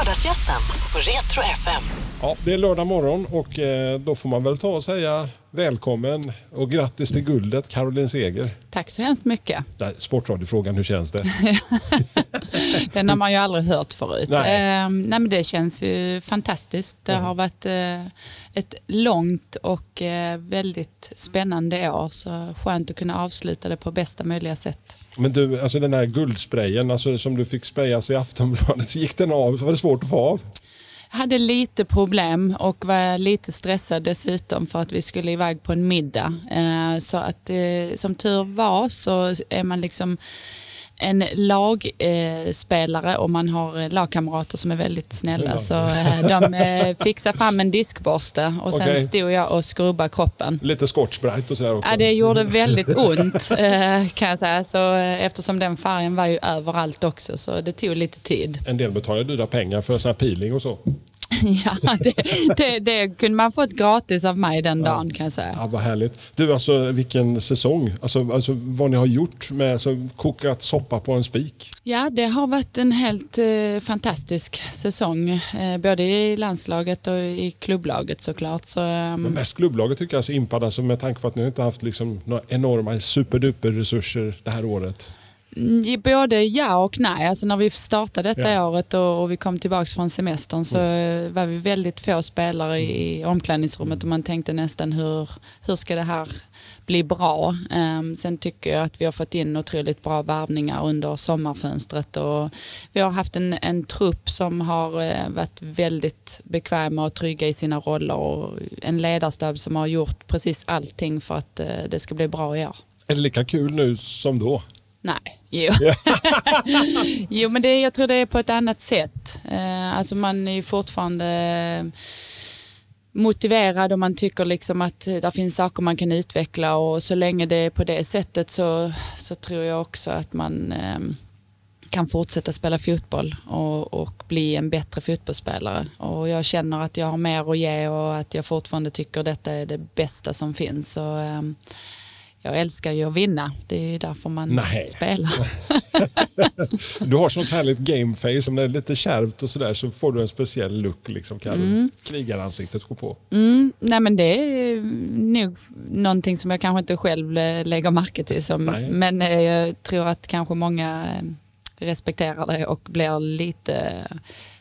Lördagsgästen på Retro FM. Ja, det är lördag morgon och eh, då får man väl ta och säga välkommen och grattis till guldet Caroline Seger. Tack så hemskt mycket. Sportradiofrågan, hur känns det? Den har man ju aldrig hört förut. Nej. Nej. nej, men det känns ju fantastiskt. Det har varit eh, ett långt och eh, väldigt spännande år. Så skönt att kunna avsluta det på bästa möjliga sätt. Men du, alltså den här guldsprayen alltså, som du fick sprayas i Aftonbladet, gick den av? Var det svårt att få av? Jag hade lite problem och var lite stressad dessutom för att vi skulle iväg på en middag. Eh, så att eh, som tur var så är man liksom en lagspelare och man har eh, lagkamrater som är väldigt snälla. Ja. Så eh, de eh, fixade fram en diskborste och sen Okej. stod jag och skrubbade kroppen. Lite Scotch Brite och sådär också. Ja, det gjorde väldigt ont eh, kan jag säga. Så, eh, eftersom den färgen var ju överallt också så det tog lite tid. En del betalar dyra pengar för sån här peeling och så. Ja, det, det, det kunde man fått gratis av mig den dagen kan jag säga. Ja, vad härligt. Du, alltså vilken säsong. Alltså, alltså vad ni har gjort med alltså, kokat soppa på en spik. Ja, det har varit en helt eh, fantastisk säsong. Eh, både i landslaget och i klubblaget såklart. Så, ehm, Men mest klubblaget tycker jag är så impad, alltså, med tanke på att ni inte haft liksom, några enorma superduper resurser det här året. Mm, Både ja och nej. Alltså när vi startade detta Ja. året och, och vi kom tillbaka från semestern så eh, var vi väldigt få spelare i omklädningsrummet och man tänkte nästan hur, hur ska det här bli bra. Ehm, sen tycker jag att vi har fått in otroligt bra värvningar under sommarfönstret och vi har haft en, en trupp som har eh, varit väldigt bekväma och trygga i sina roller och en ledarstab som har gjort precis allting för att eh, det ska bli bra i år. Är det lika kul nu som då? Nej, jo. jo men det, jag tror det är på ett annat sätt. Eh, alltså man är ju fortfarande eh, motiverad och man tycker liksom att det finns saker man kan utveckla och så länge det är på det sättet så, så tror jag också att man eh, kan fortsätta spela fotboll och, och bli en bättre fotbollsspelare. Och jag känner att jag har mer att ge och att jag fortfarande tycker detta är det bästa som finns. Så, eh, jag älskar ju att vinna. Det är ju därför man Nej. spelar. Du har sånt härligt gameface, om det är lite kärvt och sådär så får du en speciell look. Liksom, kan Krigaransiktet går på. Mm, nej men det är nog någonting som jag kanske inte själv eh, lägger märke till. Som, Nej. men eh, jag tror att kanske många eh, respekterar det och blir lite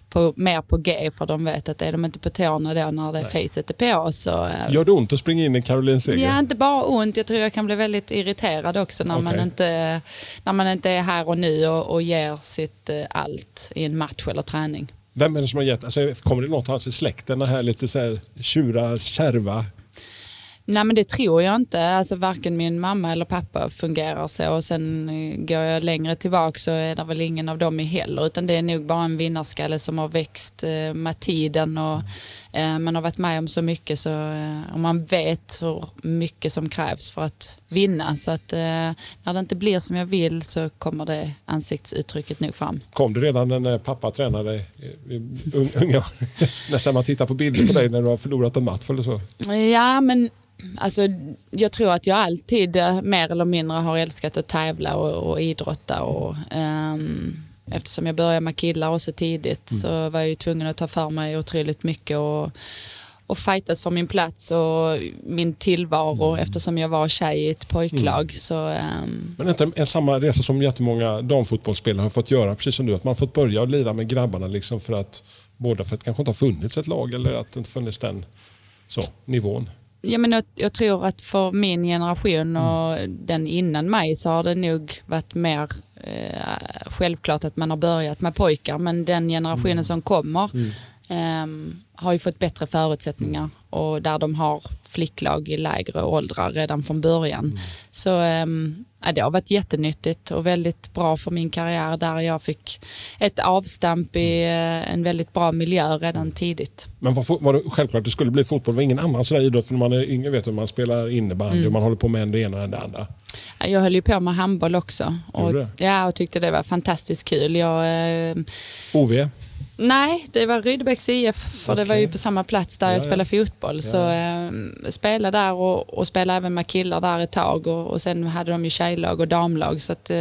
på, mer på G för de vet att är de inte på tårna då när det facet är på så eh, Gör det ont att springa in i Caroline Seger? Ja, inte bara ont. Jag tror jag kan bli väldigt irriterad också när, man, Okej. inte, när man inte är här och nu och, och ger sitt eh, allt i en match eller träning. Vem är det som har gett, alltså, kommer det någonstans i släkten, det här lite så här tjura, kärva? Nej men det tror jag inte. Alltså varken min mamma eller pappa fungerar så. Och sen eh, går jag längre tillbaka så är det väl ingen av dem i heller. Utan det är nog bara en vinnarskalle som har växt eh, med tiden. Och, man har varit med om så mycket så eh, och man vet hur mycket som krävs för att vinna. Så att eh, när det inte blir som jag vill så kommer det ansiktsuttrycket nog fram. Kom det redan när pappa tränade i, i un- unga? Nästan man tittar på bilder på dig när du har förlorat en match eller så. Ja, men alltså, jag tror att jag alltid eh, mer eller mindre har älskat att tävla och, och idrotta. Och, ehm, eftersom jag började med killar också tidigt så var jag ju tvungen att ta för mig otroligt mycket och, och fightas för min plats och min tillvaro eftersom jag var tjej i ett pojklag. Så, ehm, Men inte en samma resa som jättemånga damfotbollsspelare har fått göra, precis som du, att man fått börja och lira med grabbarna liksom för att båda för att det kanske inte har funnits ett lag eller att det inte funnits den så, nivån. Ja, men jag, jag tror att för min generation och den innan mig så har det nog varit mer självklart att man har börjat med pojkar men den generationen som kommer ehm, har ju fått bättre förutsättningar och där de har flicklag i lägre åldrar redan från början. Så ehm, ja, det har varit jättenyttigt och väldigt bra för min karriär där jag fick ett avstamp i eh, en väldigt bra miljö redan tidigt. Men var, var det självklart att det skulle bli fotboll? Det var ingen annan sådär idrott för när man är yngre vet du, man spelar innebandy Mm. och man håller på med det ena och det andra. Ja, Jag höll ju på med handboll också och, ja, och tyckte det var fantastiskt kul. Jag, eh, OV? nej, det var Rydebäcks IF för det var ju på samma plats där Ja, jag ja. spelade fotboll. Så eh, spelade där och, och spelade även med killar där ett tag och, och sen hade de ju tjejlag och damlag. Så att, eh,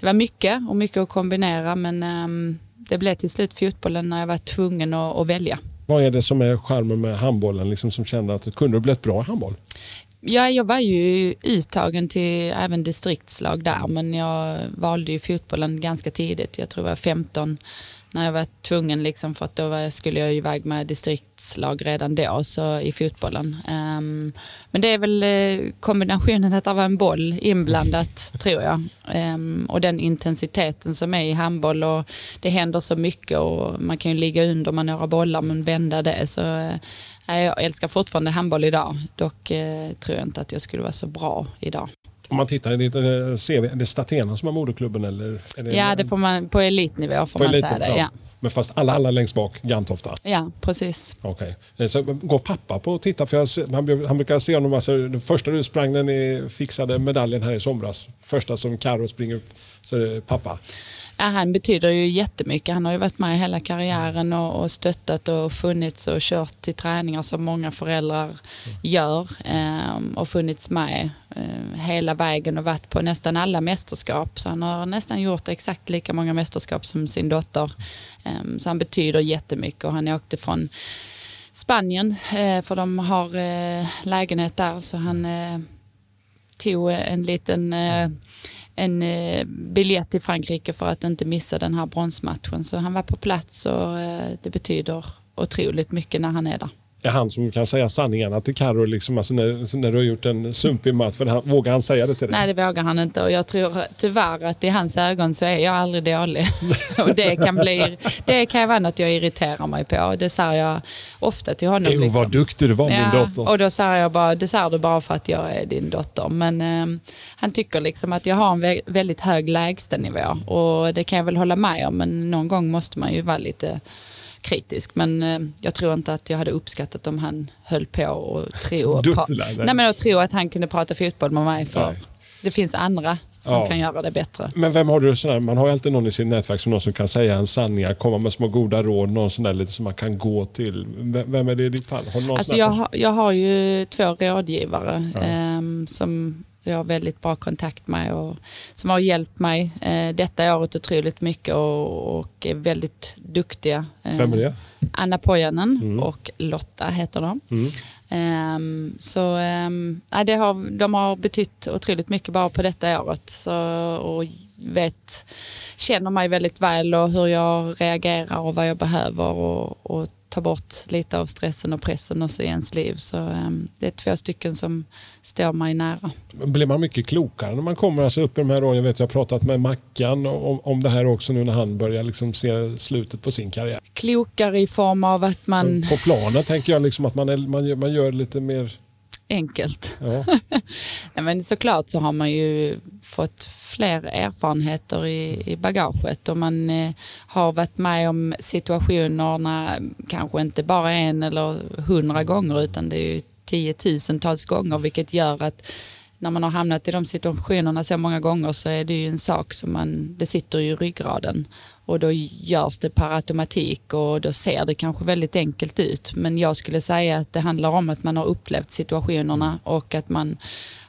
det var mycket och mycket att kombinera men ehm, det blev till slut fotbollen när jag var tvungen att, att välja. Vad är det som är charmen med handbollen liksom som kände att kunde du bli ett bra i handboll? Ja, jag var ju uttagen till även distriktslag där men jag valde ju fotbollen ganska tidigt. Jag tror jag var 15 när jag var tvungen liksom för att då var, skulle jag iväg med distriktslag redan då så i fotbollen. Um, men det är väl uh, kombinationen att det var en boll inblandat tror jag. Um, och den intensiteten som är i handboll och det händer så mycket och man kan ju ligga under med några bollar men vända det så uh, jag älskar fortfarande handboll idag. Dock uh, tror jag inte att jag skulle vara så bra idag. Om man tittar i ditt CV, är det Statena som är moderklubben? Eller det ja, det får man, på elitnivå får på man säga det. Ja. Men fast alla, alla längst bak, Gantofta? Ja, precis. Okej. Okay. Så går pappa på att titta? För jag, han, han brukar se honom, alltså, den första du sprang när ni fixade medaljen här i somras, första som Karo springer upp, så är det pappa. Ja, han betyder ju jättemycket. Han har ju varit med hela karriären och, och stöttat och funnits och kört till träningar som många föräldrar gör eh, och funnits med eh, hela vägen och varit på nästan alla mästerskap. Så han har nästan gjort exakt lika många mästerskap som sin dotter. Eh, så han betyder jättemycket och han åkte från Spanien eh, för de har eh, lägenhet där så han eh, tog en liten eh, en eh, biljett till Frankrike för att inte missa den här bronsmatchen. Så han var på plats och eh, det betyder otroligt mycket när han är där är han som kan säga sanningarna till Carro liksom, alltså när, när du har gjort en sumpig match? För han, vågar han säga det till dig? Nej, det vågar han inte och jag tror tyvärr att i hans ögon så är jag aldrig dålig. och det kan, bli, det kan vara något jag irriterar mig på. Det säger jag ofta till honom. Jo, liksom. vad duktig du var ja, min dotter. Och då säger jag bara, det säger du bara för att jag är din dotter. Men eh, han tycker liksom att jag har en väldigt hög lägstanivå och det kan jag väl hålla med om men någon gång måste man ju vara lite kritisk. Men eh, jag tror inte att jag hade uppskattat om han höll på och tro, nej, men och tro att han kunde prata fotboll med mig. För nej. det finns andra som ja. kan göra det bättre. Men vem har du sådär, man har ju alltid någon i sitt nätverk som någon som kan säga en sanning, komma med små goda råd, någon sån där lite som man kan gå till. Vem är det i ditt fall? Har alltså jag, har, jag har ju två rådgivare ja. eh, som jag har väldigt bra kontakt med och som har hjälpt mig eh, detta året otroligt mycket och, och är väldigt duktiga. Eh, Vem är det? Anna Pojanen mm. och Lotta heter de. Mm. Um, så um, det har, de har betytt otroligt mycket bara på detta året. Så, och vet, känner mig väldigt väl och hur jag reagerar och vad jag behöver och, och ta bort lite av stressen och pressen också i ens liv. Så um, det är två stycken som står mig nära. Blir man mycket klokare när man kommer alltså upp i de här åren? Jag vet jag har pratat med Mackan om, om det här också nu när han börjar liksom se slutet på sin karriär. Klokare i form av att man... På planen tänker jag liksom att man, är, man, gör, man gör lite mer enkelt. Ja. Nej, men såklart så har man ju fått fler erfarenheter i, i bagaget och man eh, har varit med om situationerna kanske inte bara en eller hundra gånger utan det är ju tiotusentals gånger vilket gör att när man har hamnat i de situationerna så många gånger så är det ju en sak som man, det sitter i ryggraden och då görs det per automatik och då ser det kanske väldigt enkelt ut. Men jag skulle säga att det handlar om att man har upplevt situationerna och att man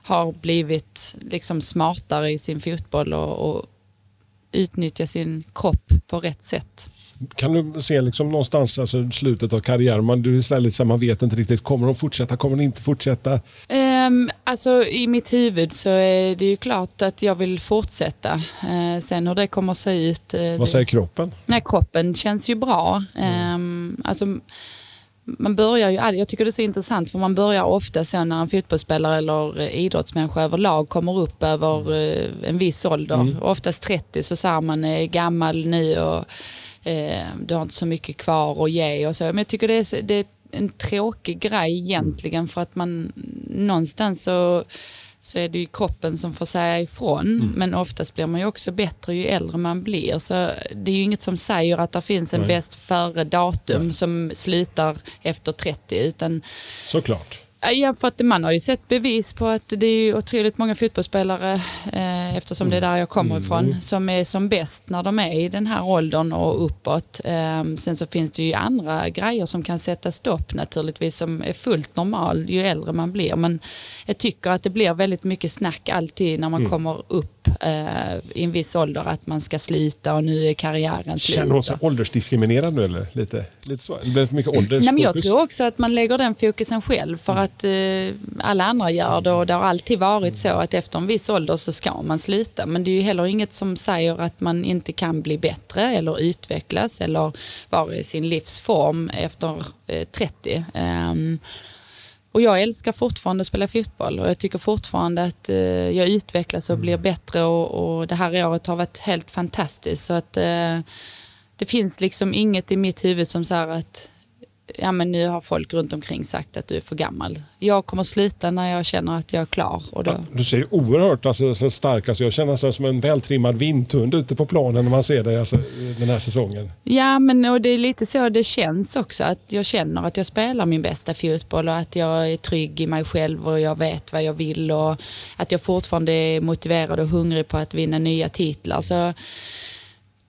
har blivit liksom smartare i sin fotboll och, och utnyttja sin kropp på rätt sätt. Kan du se liksom någonstans alltså slutet av karriären, man, du är lite så man vet inte riktigt, kommer de fortsätta, kommer de inte fortsätta? Um, alltså i mitt huvud så är det ju klart att jag vill fortsätta. Uh, sen hur det kommer att se ut. Uh, Vad säger kroppen? Nej, kroppen känns ju bra. Um, alltså, man börjar ju, jag tycker det är så intressant för man börjar ofta så när en fotbollsspelare eller idrottsmänniska överlag kommer upp över uh, en viss ålder, mm. oftast 30 så säger man är gammal nu och eh, du har inte så mycket kvar att ge och så. Men jag tycker det är, det är en tråkig grej egentligen för att man någonstans så så är det ju kroppen som får säga ifrån. Mm. Men oftast blir man ju också bättre ju äldre man blir. Så det är ju inget som säger att det finns en bäst före datum Nej. som slutar efter 30. Utan Såklart. Ja, för att man har ju sett bevis på att det är otroligt många fotbollsspelare, eh, eftersom det är där jag kommer ifrån, mm. som är som bäst när de är i den här åldern och uppåt. Eh, sen så finns det ju andra grejer som kan sätta stopp naturligtvis, som är fullt normal ju äldre man blir. Men jag tycker att det blir väldigt mycket snack alltid när man mm. kommer upp eh, i en viss ålder att man ska sluta och nu är karriären slut. Känner hon sig åldersdiskriminerad nu eller? Lite, lite så? Det blir för mycket åldersfokus? Nej, men jag tror också att man lägger den fokusen själv för att eh, alla andra gör det och det har alltid varit så att efter en viss ålder så ska man sluta. Men det är ju heller inget som säger att man inte kan bli bättre eller utvecklas eller vara i sin livsform efter eh, 30. Um, och jag älskar fortfarande att spela fotboll och jag tycker fortfarande att eh, jag utvecklas och blir bättre och, och, det här året har varit helt fantastiskt. Så att eh, det finns liksom inget i mitt huvud som säger att ja, men nu har folk runt omkring sagt att du är för gammal. Jag kommer sluta när jag känner att jag är klar. Och då... Du ser oerhört alltså, så stark alltså, Jag känner mig som en vältrimmad vindhund ute på planen när man ser dig alltså, den här säsongen. Ja, men och det är lite så det känns också. Att jag känner att jag spelar min bästa fotboll och att jag är trygg i mig själv och jag vet vad jag vill och att jag fortfarande är motiverad och hungrig på att vinna nya titlar. Så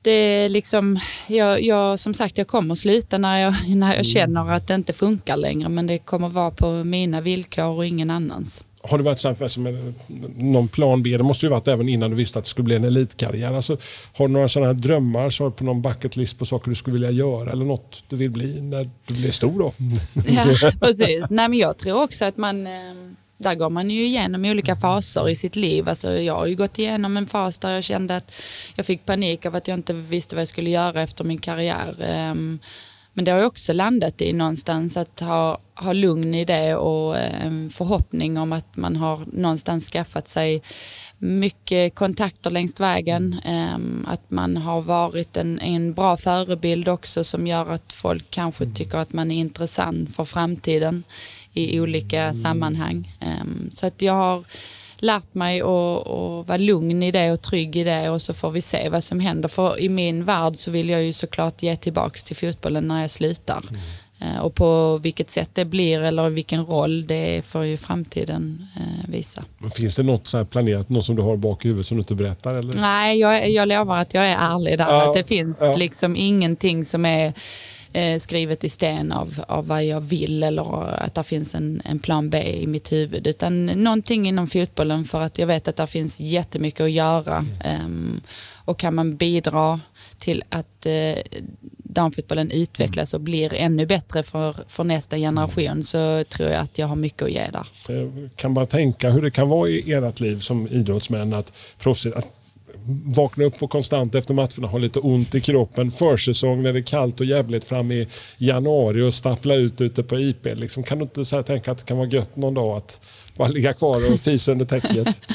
det är liksom, jag, jag, som sagt jag kommer sluta när jag, när jag mm. känner att det inte funkar längre men det kommer vara på mina villkor och ingen annans. Har det varit så här, som någon plan B? Det måste ju varit även innan du visste att det skulle bli en elitkarriär. Alltså, har du några sådana här drömmar så på någon bucket list på saker du skulle vilja göra eller något du vill bli när du blir stor då? Ja, precis. Nej, men jag tror också att man eh, där går man ju igenom olika faser i sitt liv. Alltså jag har ju gått igenom en fas där jag kände att jag fick panik av att jag inte visste vad jag skulle göra efter min karriär. Ehm, men det har jag också landat i någonstans att ha, ha lugn i det och en förhoppning om att man har någonstans skaffat sig mycket kontakter längs vägen. Ehm, att man har varit en, en bra förebild också som gör att folk kanske tycker att man är intressant för framtiden i olika sammanhang. Ehm, så att jag har lärt mig att, att vara lugn i det och trygg i det och så får vi se vad som händer. För i min värld så vill jag ju såklart ge tillbaks till fotbollen när jag slutar. Mm. Ehm, och på vilket sätt det blir eller vilken roll det får ju framtiden eh, visa. Men finns det något så planerat, något som du har bak i huvudet som du inte berättar? Eller? Nej, jag, jag lovar att jag är ärlig där. Ja, att det finns ja. liksom ingenting som är eh, skrivet i sten av, av vad jag vill eller att det finns en, en plan B i mitt huvud. Utan någonting inom fotbollen för att jag vet att det finns jättemycket att göra. Um, och kan man bidra till att eh, damfotbollen utvecklas och blir ännu bättre för, för nästa generation så tror jag att jag har mycket att ge där. Jag kan bara tänka hur det kan vara i ert liv som idrottsmän att, proffs, att vakna upp och konstant efter matcherna ha lite ont i kroppen. Försäsong när det är kallt och jävligt fram i januari och stappla ut ute på IP. Liksom, kan du inte så tänka att det kan vara gött någon dag att bara ligga kvar och fisa under täcket?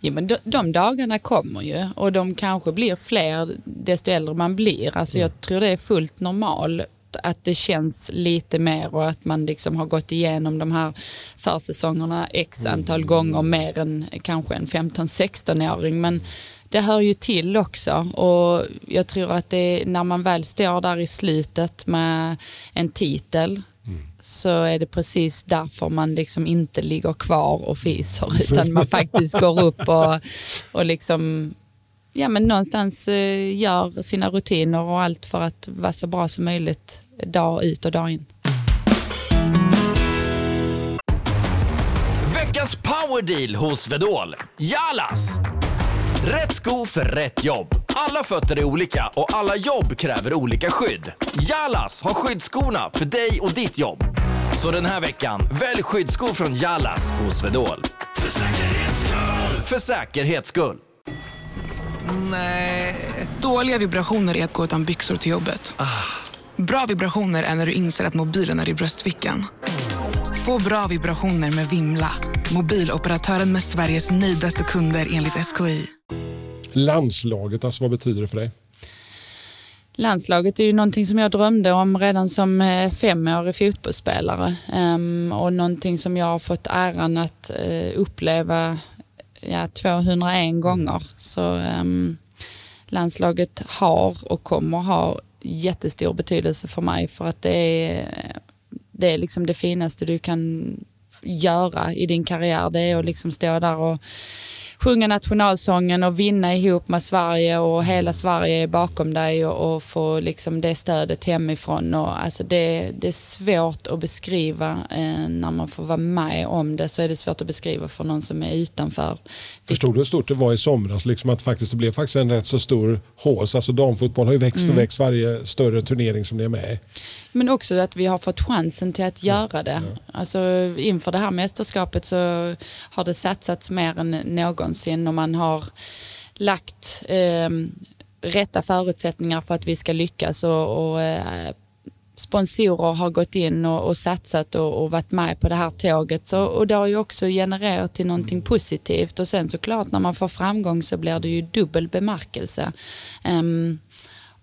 Jo, men de, de, dagarna kommer ju och de kanske blir fler desto äldre man blir. Alltså, Jag tror det är fullt normalt att det känns lite mer och att man liksom har gått igenom de här försäsongerna x antal mm. gånger mer än kanske en 15-16-åring. Men det hör ju till också och jag tror att det när man väl står där i slutet med en titel mm. så är det precis därför man liksom inte ligger kvar och fiser utan man faktiskt går upp och, och liksom ja, men någonstans eh, gör sina rutiner och allt för att vara så bra som möjligt dag ut och dag in. Veckans powerdeal hos Vedol. Jalas! Rätt sko för rätt jobb. Alla fötter är olika och alla jobb kräver olika skydd. Jalas har skyddsskorna för dig och ditt jobb. Så den här veckan, välj skyddsskor från Jalas hos Swedol. För säkerhets skull! För säkerhets skull. Nej. Dåliga vibrationer är att gå utan byxor till jobbet. Ah. Bra vibrationer är när du inser att mobilen är i bröstfickan. Få bra vibrationer med Vimla. Mobiloperatören med Sveriges nöjdaste kunder enligt SKI. Landslaget, alltså vad betyder det för dig? Landslaget är ju någonting som jag drömde om redan som eh, femårig fotbollsspelare um, och någonting som jag har fått äran att uh, uppleva ja, 201 gånger. Så um, landslaget har och kommer ha jättestor betydelse för mig för att det är, det är liksom det finaste du kan göra i din karriär. Det är att liksom stå där och sjunga nationalsången och vinna ihop med Sverige och hela Sverige är bakom dig och, och få liksom det stödet hemifrån. Och, alltså det, det är svårt att beskriva eh, när man får vara med om det så är det svårt att beskriva för någon som är utanför. Förstod du hur stort det var i somras? Liksom att faktiskt det blev faktiskt en rätt så stor hås. Alltså damfotboll har ju växt Mm. och växt varje större turnering som det är med i. Men också att vi har fått chansen till att göra det. Alltså, inför det här mästerskapet så har det satsats mer än någonsin och man har lagt eh, rätta förutsättningar för att vi ska lyckas och, och eh, sponsorer har gått in och, och satsat och, och varit med på det här tåget. Så, och det har ju också genererat till någonting positivt och sen såklart när man får framgång så blir det ju dubbel bemärkelse. Ehm,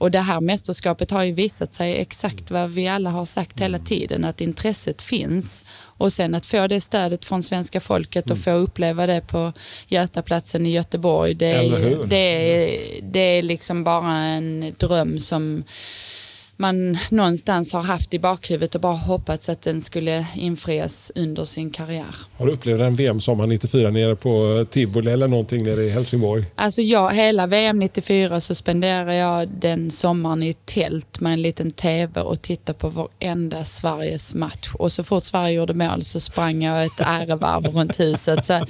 och det här mästerskapet har ju visat sig exakt vad vi alla har sagt hela tiden, att intresset finns. Och sen att få det stödet från svenska folket och få uppleva det på Götaplatsen i Göteborg, det är, det är, det är liksom bara en dröm som man någonstans har haft i bakhuvudet och bara hoppats att den skulle infrias under sin karriär. Har du upplevt en VM-sommar 94 nere på Tivoli eller någonting nere i Helsingborg? Alltså jag, hela VM 94 så spenderade jag den sommaren i tält med en liten TV och tittade på varenda Sveriges match. Och så fort Sverige gjorde mål så sprang jag ett ärevarv runt huset. Så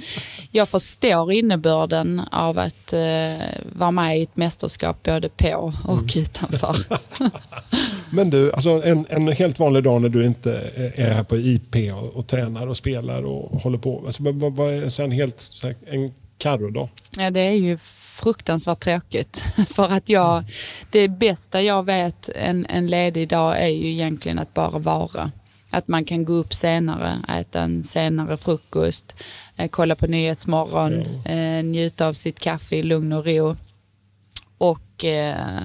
jag förstår innebörden av att eh, vara med i ett mästerskap både på och utanför. Men du, alltså en, en helt vanlig dag när du inte är här på IP och, och tränar och spelar och håller på. Alltså, vad, vad- är helt så här, en Carro-dag? Ja, det är ju fruktansvärt tråkigt. För att jag, det bästa jag vet en, en ledig dag är ju egentligen att bara vara. Att man kan gå upp senare, äta en senare frukost, eh, kolla på Nyhetsmorgon, eh, njuta av sitt kaffe i lugn och ro. Och eh,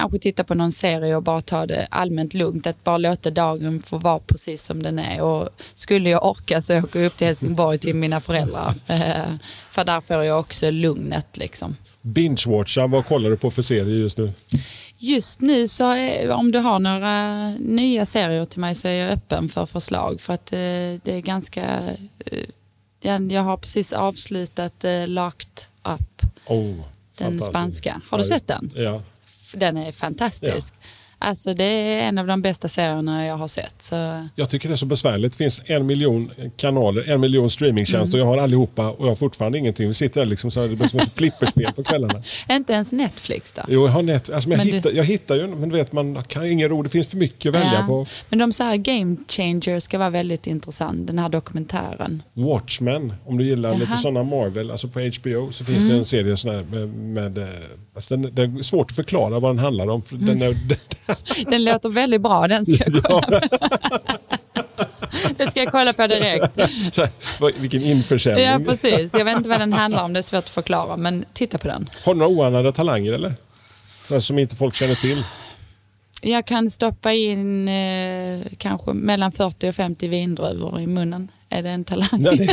kanske titta på någon serie och bara ta det allmänt lugnt. Att bara låta dagen få vara precis som den är. Och skulle jag orka så åker jag upp till Helsingborg till mina föräldrar. Eh, för där får jag också lugnet liksom. Binge-watcha, vad kollar du på för serie just nu? Just nu så är, om du har några nya serier till mig så är jag öppen för förslag. För att eh, det är ganska... Eh, jag- har precis avslutat eh, Locked Up, Oh, den spanska. Har du sett den? Ja. Den är fantastisk. Alltså det är en av de bästa serierna jag har sett. Så, Jag tycker det är så besvärligt. Det finns en miljon kanaler, en miljon streamingtjänster och jag har allihopa och jag har fortfarande ingenting. Vi sitter där liksom så här, det blir som ett flipperspel på kvällarna. inte ens Netflix då? Jo, jag har nät, alltså, men jag, Men du- hittar, jag hittar ju, men du vet man kan ingen ro. Det finns för mycket att välja Ja. på. Men de säger Game Changer ska vara väldigt intressant, den här dokumentären. Watchmen, om du gillar lite Jaha. Mm. sådana Marvel, alltså på HBO så finns det en serie sån här med, med eh, alltså den, det är svårt att förklara vad den handlar om. Den är, Den låter väldigt bra, den ska jag kolla på. Den ska jag kolla på direkt. så här, vilken införsäljning. Ja, precis. Jag vet inte vad den handlar om, det är svårt att förklara, men titta på den. Har du några oanade talanger eller? Som inte folk känner till. Jag kan stoppa in eh, kanske mellan 40 och 50 vindruvor i munnen. Är det en talang? Nej, det,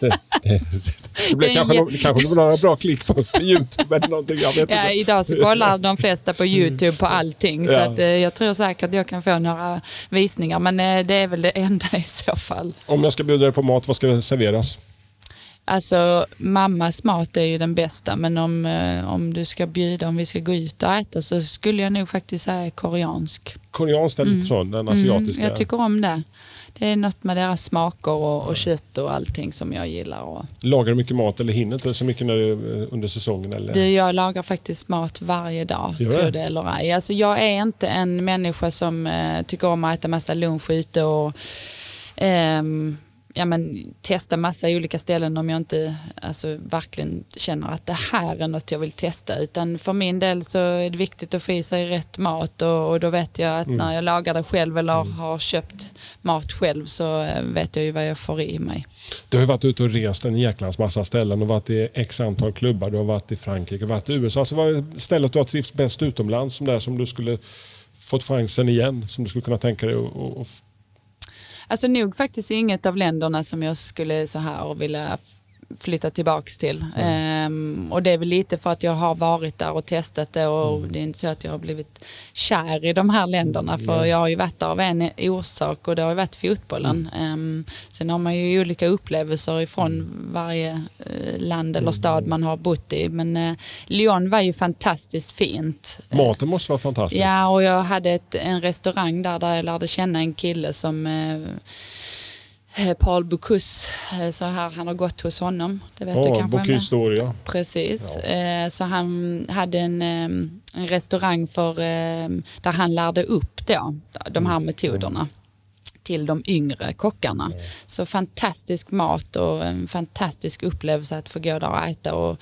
det, det, det blir är kanske, no- kanske några bra klick på Youtube eller någonting. Jag vet Ja, inte. idag så kollar de flesta på Youtube på allting. Så Ja. att, eh, jag tror säkert jag kan få några visningar. Men eh, det är väl det enda i så fall. Om jag ska bjuda dig på mat, vad ska serveras? Alltså mammas mat är ju den bästa. Men om, eh, om du ska bjuda, om vi ska gå ut och äta så skulle jag nog faktiskt säga koreansk. Koreanskt eller lite så, den asiatiska. Mm, jag tycker om det. Det är något med deras smaker och, och kött och allting som jag gillar. Och, Lagar du mycket mat eller hinner inte så mycket när det är under säsongen? Eller? Du, jag lagar faktiskt mat varje dag, Gör tror det? eller ej. Alltså, jag är inte en människa som eh, tycker om att äta massa lunch ute och ehm, ja, men, testa massa olika ställen om jag inte alltså, verkligen känner att det här är något jag vill testa. Utan för min del så är det viktigt att få i sig rätt mat och, och då vet jag att när jag lagar det själv eller har köpt mat själv så eh, vet jag ju vad jag får i mig. Du har varit ute och rest en jäklans massa ställen och varit i x antal klubbar. Du har varit i Frankrike varit i USA. Alltså, vad är stället du har trivts bäst utomlands som, där, som du skulle fått chansen igen? Som du skulle kunna tänka dig och Alltså nog faktiskt inget av länderna som jag skulle så här vilja flytta tillbaks till. Ehm, och det är väl lite för att jag har varit där och testat det och Mm. det är inte så att jag har blivit kär i de här länderna för jag har ju varit där av en orsak och det har ju varit fotbollen. Mm. Ehm, sen har man ju olika upplevelser ifrån varje eh, land eller stad man har bott i men eh, Lyon var ju fantastiskt fint. Maten måste vara fantastisk. Ja, och jag hade ett, en restaurang där, där jag lärde känna en kille som eh, Paul Bocuse, eh, så här, han har gått hos honom. Det vet du Ja, kanske? Bocuse d'Or, ja. Precis. Eh, så han hade en, eh, en restaurang för, eh, där han lärde upp då, de här metoderna till de yngre kockarna. Så fantastisk mat och en fantastisk upplevelse att få gå där och äta. Och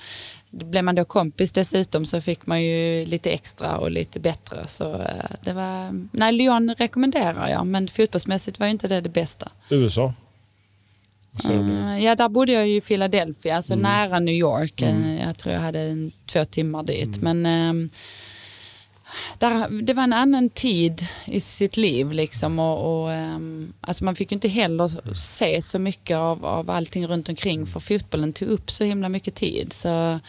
blev man då kompis dessutom så fick man ju lite extra och lite bättre. Så eh, det var, nej Lyon rekommenderar jag men fotbollsmässigt var ju inte det det bästa. USA. Eh, Ja, där bodde jag ju i Philadelphia, alltså nära New York. Eh, Jag tror jag hade två timmar dit. Men ehm, där, det var en annan tid i sitt liv liksom. Och, och, ehm, alltså man fick inte heller se så mycket av, av allting runt omkring för fotbollen tog upp så himla mycket tid. Så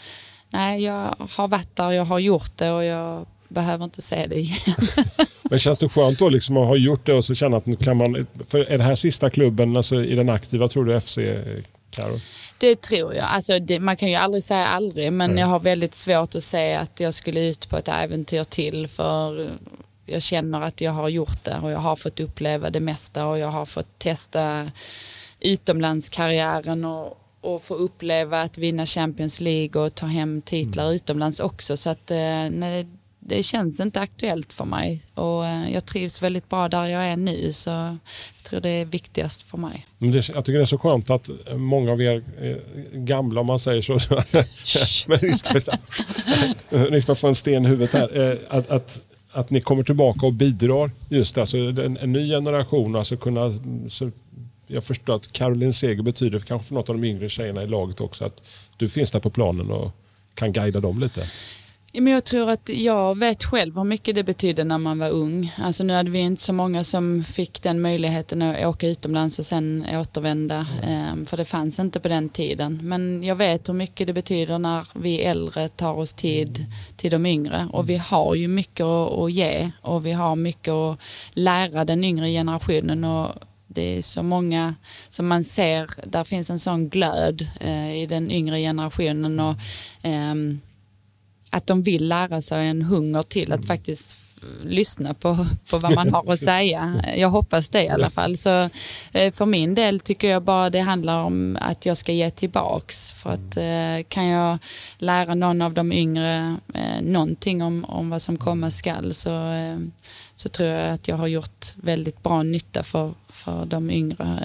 nej, jag har varit där, jag har gjort det och jag behöver inte se det igen. Men känns det skönt då liksom att ha gjort det och så känna att nu kan man... För är det här sista klubben alltså, i den aktiva, tror du, FC, Karo? Det tror jag. Alltså det, man kan ju aldrig säga aldrig men jag har väldigt svårt att säga att jag skulle ut på ett äventyr till för jag känner att jag har gjort det och jag har fått uppleva det mesta och jag har fått testa utomlandskarriären och, och få uppleva att vinna Champions League och ta hem titlar utomlands också så att eh, nej, det känns inte aktuellt för mig och eh, jag trivs väldigt bra där jag är nu så jag tror det är viktigast för mig. Det, jag tycker det är så skönt att många av er gamla, om man säger så, ni ska, ni ska få en sten i huvudet här, eh, att, att, att ni kommer tillbaka och bidrar. Just det, alltså en, en ny generation, alltså kunna, så, jag förstår att Caroline Seger betyder kanske för något av de yngre tjejerna i laget också att du finns där på planen och kan guida dem lite. Men jag tror att jag vet själv hur mycket det betydde när man var ung. Alltså nu hade vi inte så många som fick den möjligheten att åka utomlands och sen återvända. Ehm, för det fanns inte på den tiden. Men jag vet hur mycket det betyder när vi äldre tar oss tid till de yngre. Och vi har ju mycket att ge och vi har mycket att lära den yngre generationen. Och det är så många som man ser, där finns en sån glöd eh, i den yngre generationen. Och, ehm, att de vill lära sig en hunger till att faktiskt lyssna på, på vad man har att säga. Jag hoppas det i alla fall. Så eh, för min del tycker jag bara det handlar om att jag ska ge tillbaks. För att eh, kan jag lära någon av de yngre eh, någonting om, om vad som komma skall så, eh, så tror jag att jag har gjort väldigt bra nytta för, för de yngre.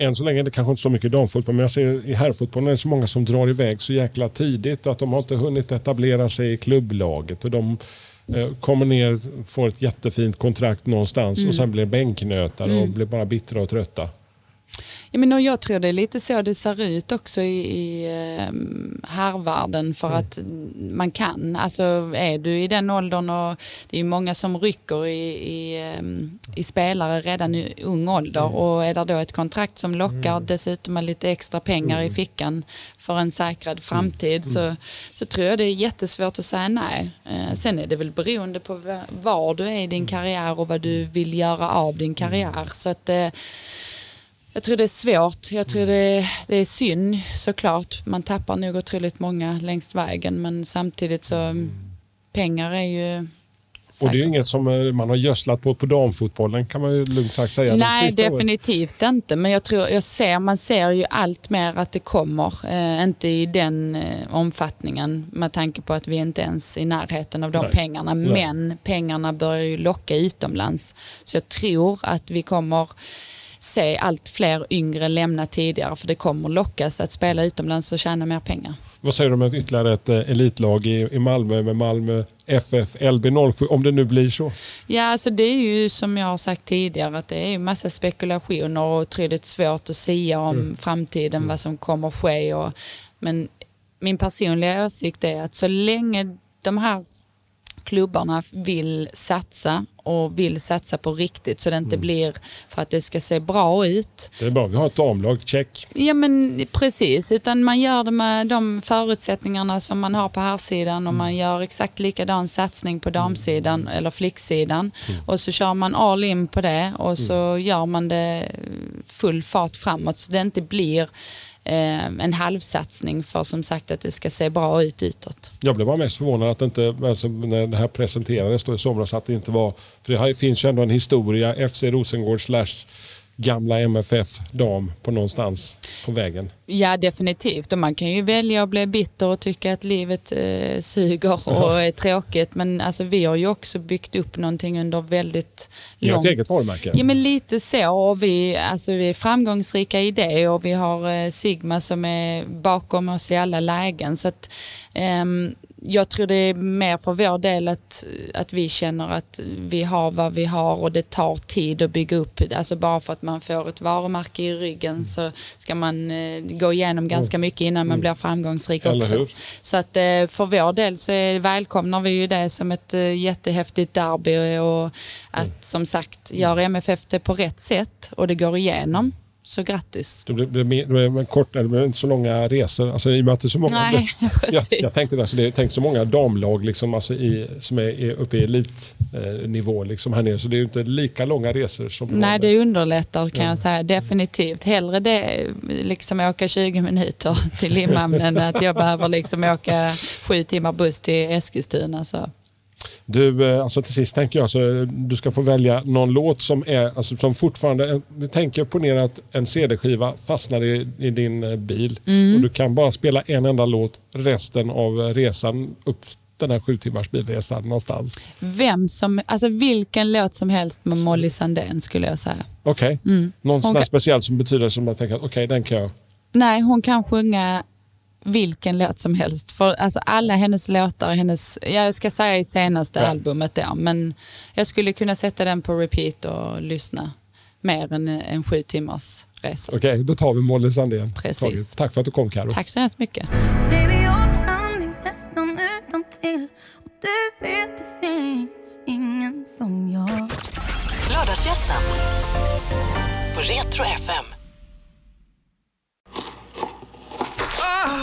Än så länge är det kanske inte så mycket damfotboll, men jag ser i herrfotbollen är det så många som drar iväg så jäkla tidigt och att de har inte hunnit etablera sig i klubblaget. Och de eh, kommer ner, får ett jättefint kontrakt någonstans och sen blir bänknötare och blir bara bittra och trötta. Ja, men och jag tror det är lite så det ser ut också i, i eh, herrvärlden för att man kan. Alltså är du i den åldern och det är många som rycker i, i, eh, i spelare redan i ung ålder och är det då ett kontrakt som lockar dessutom med lite extra pengar i fickan för en säkrad framtid så, så tror jag det är jättesvårt att säga nej. Eh, sen är det väl beroende på va- var du är i din karriär och vad du vill göra av din karriär. Så att eh, jag tror det är svårt. Jag tror det, det är synd såklart. Man tappar nog otroligt många längs vägen men samtidigt så mm, pengar är ju Och det är säkert- inget som eh, man har gödslat på på damfotbollen kan man ju lugnt sagt säga. de Nej, åren. definitivt inte. Men jag tror, jag ser, man ser ju allt mer att det kommer. Eh, inte i den eh, omfattningen med tanke på att vi inte ens är i närheten av de Nej. pengarna. Nej. Men pengarna börjar ju locka utomlands. Så jag tror att vi kommer se allt fler yngre lämna tidigare för det kommer lockas att spela utomlands och tjäna mer pengar. Vad säger du om ett ytterligare ett eh, elitlag i, i Malmö med Malmö FF LB07, om det nu blir så? Ja, alltså det är ju som jag har sagt tidigare att det är massa spekulationer och otroligt svårt att säga om framtiden, vad som kommer att ske. Och, men min personliga åsikt är att så länge de här klubbarna vill satsa och vill satsa på riktigt så det inte blir för att det ska se bra ut. Det är bra, vi har ett damlag, check. Ja men precis, utan man gör det med de förutsättningarna som man har på här sidan och man gör exakt likadan satsning på damsidan eller flicksidan. Och så kör man all in på det och så gör man det full fart framåt så det inte blir Ehm, en halvsatsning för som sagt att det ska se bra ut utåt. Jag blev bara mest förvånad att det inte, alltså, när det här presenterades då i somras, att det inte var... För det finns ju ändå en historia, FC Rosengård slash gamla MFF dam på någonstans på vägen. Ja definitivt. Och man kan ju välja att bli bitter och tycka att livet eh, suger och är tråkigt. Men alltså, vi har ju också byggt upp någonting under väldigt Ni har lång ett eget varumärke. Ja men lite så. Och vi, alltså, vi är framgångsrika i det. Och vi har eh, Sigma som är bakom oss i alla lägen. Så att ehm, jag tror det är mer för vår del att, att vi känner att vi har vad vi har och det tar tid att bygga upp. Alltså bara för att man får ett varumärke i ryggen så ska man eh, gå igenom ganska mycket innan man blir framgångsrik också. Så att eh, för vår del så är, välkomnar vi ju det som ett eh, jättehäftigt derby och att som sagt gör MFF det på rätt sätt och det går igenom. Så grattis. Det blir, det blir, det blir kort, det blir inte så långa resor. Alltså, I och med att det är så många... Nej, jag, jag tänkte det, alltså, det är tänkt så många damlag liksom, alltså, i, som är, är uppe i elitnivå liksom, här nere. Så det är ju inte lika långa resor som Nej, det underlättar kan jag säga. Definitivt. Hellre det, liksom åka 20 minuter till Limhamn än att jag behöver liksom åka sju timmar buss till Eskilstuna. Så. Du, eh, alltså till sist tänker jag så du ska få välja någon låt som är alltså, som fortfarande, vi tänker på ner att en CD-skiva fastnar i, i din eh, bil Mm. och du kan bara spela en enda låt resten av eh, resan upp den här sju timmars bilresan någonstans. Vem som, alltså vilken låt som helst med Molly Sandén skulle jag säga. Okej, någon sån Okej. speciell som betyder som jag tänker att okej den kan jag. Nej, hon kan sjunga vilken låt som helst. För alltså alla hennes låtar, hennes, jag ska säga i senaste Ja. albumet där, men jag skulle kunna sätta den på repeat och lyssna mer än en sju timmars resa. Okej, då tar vi Molly Sandén. Precis. Taget. Tack för att du kom Karo. Tack så hemskt mycket. Baby, jag kan din nästan utan till och du vet det finns ingen som jag Lördagsgästen på Retro FM.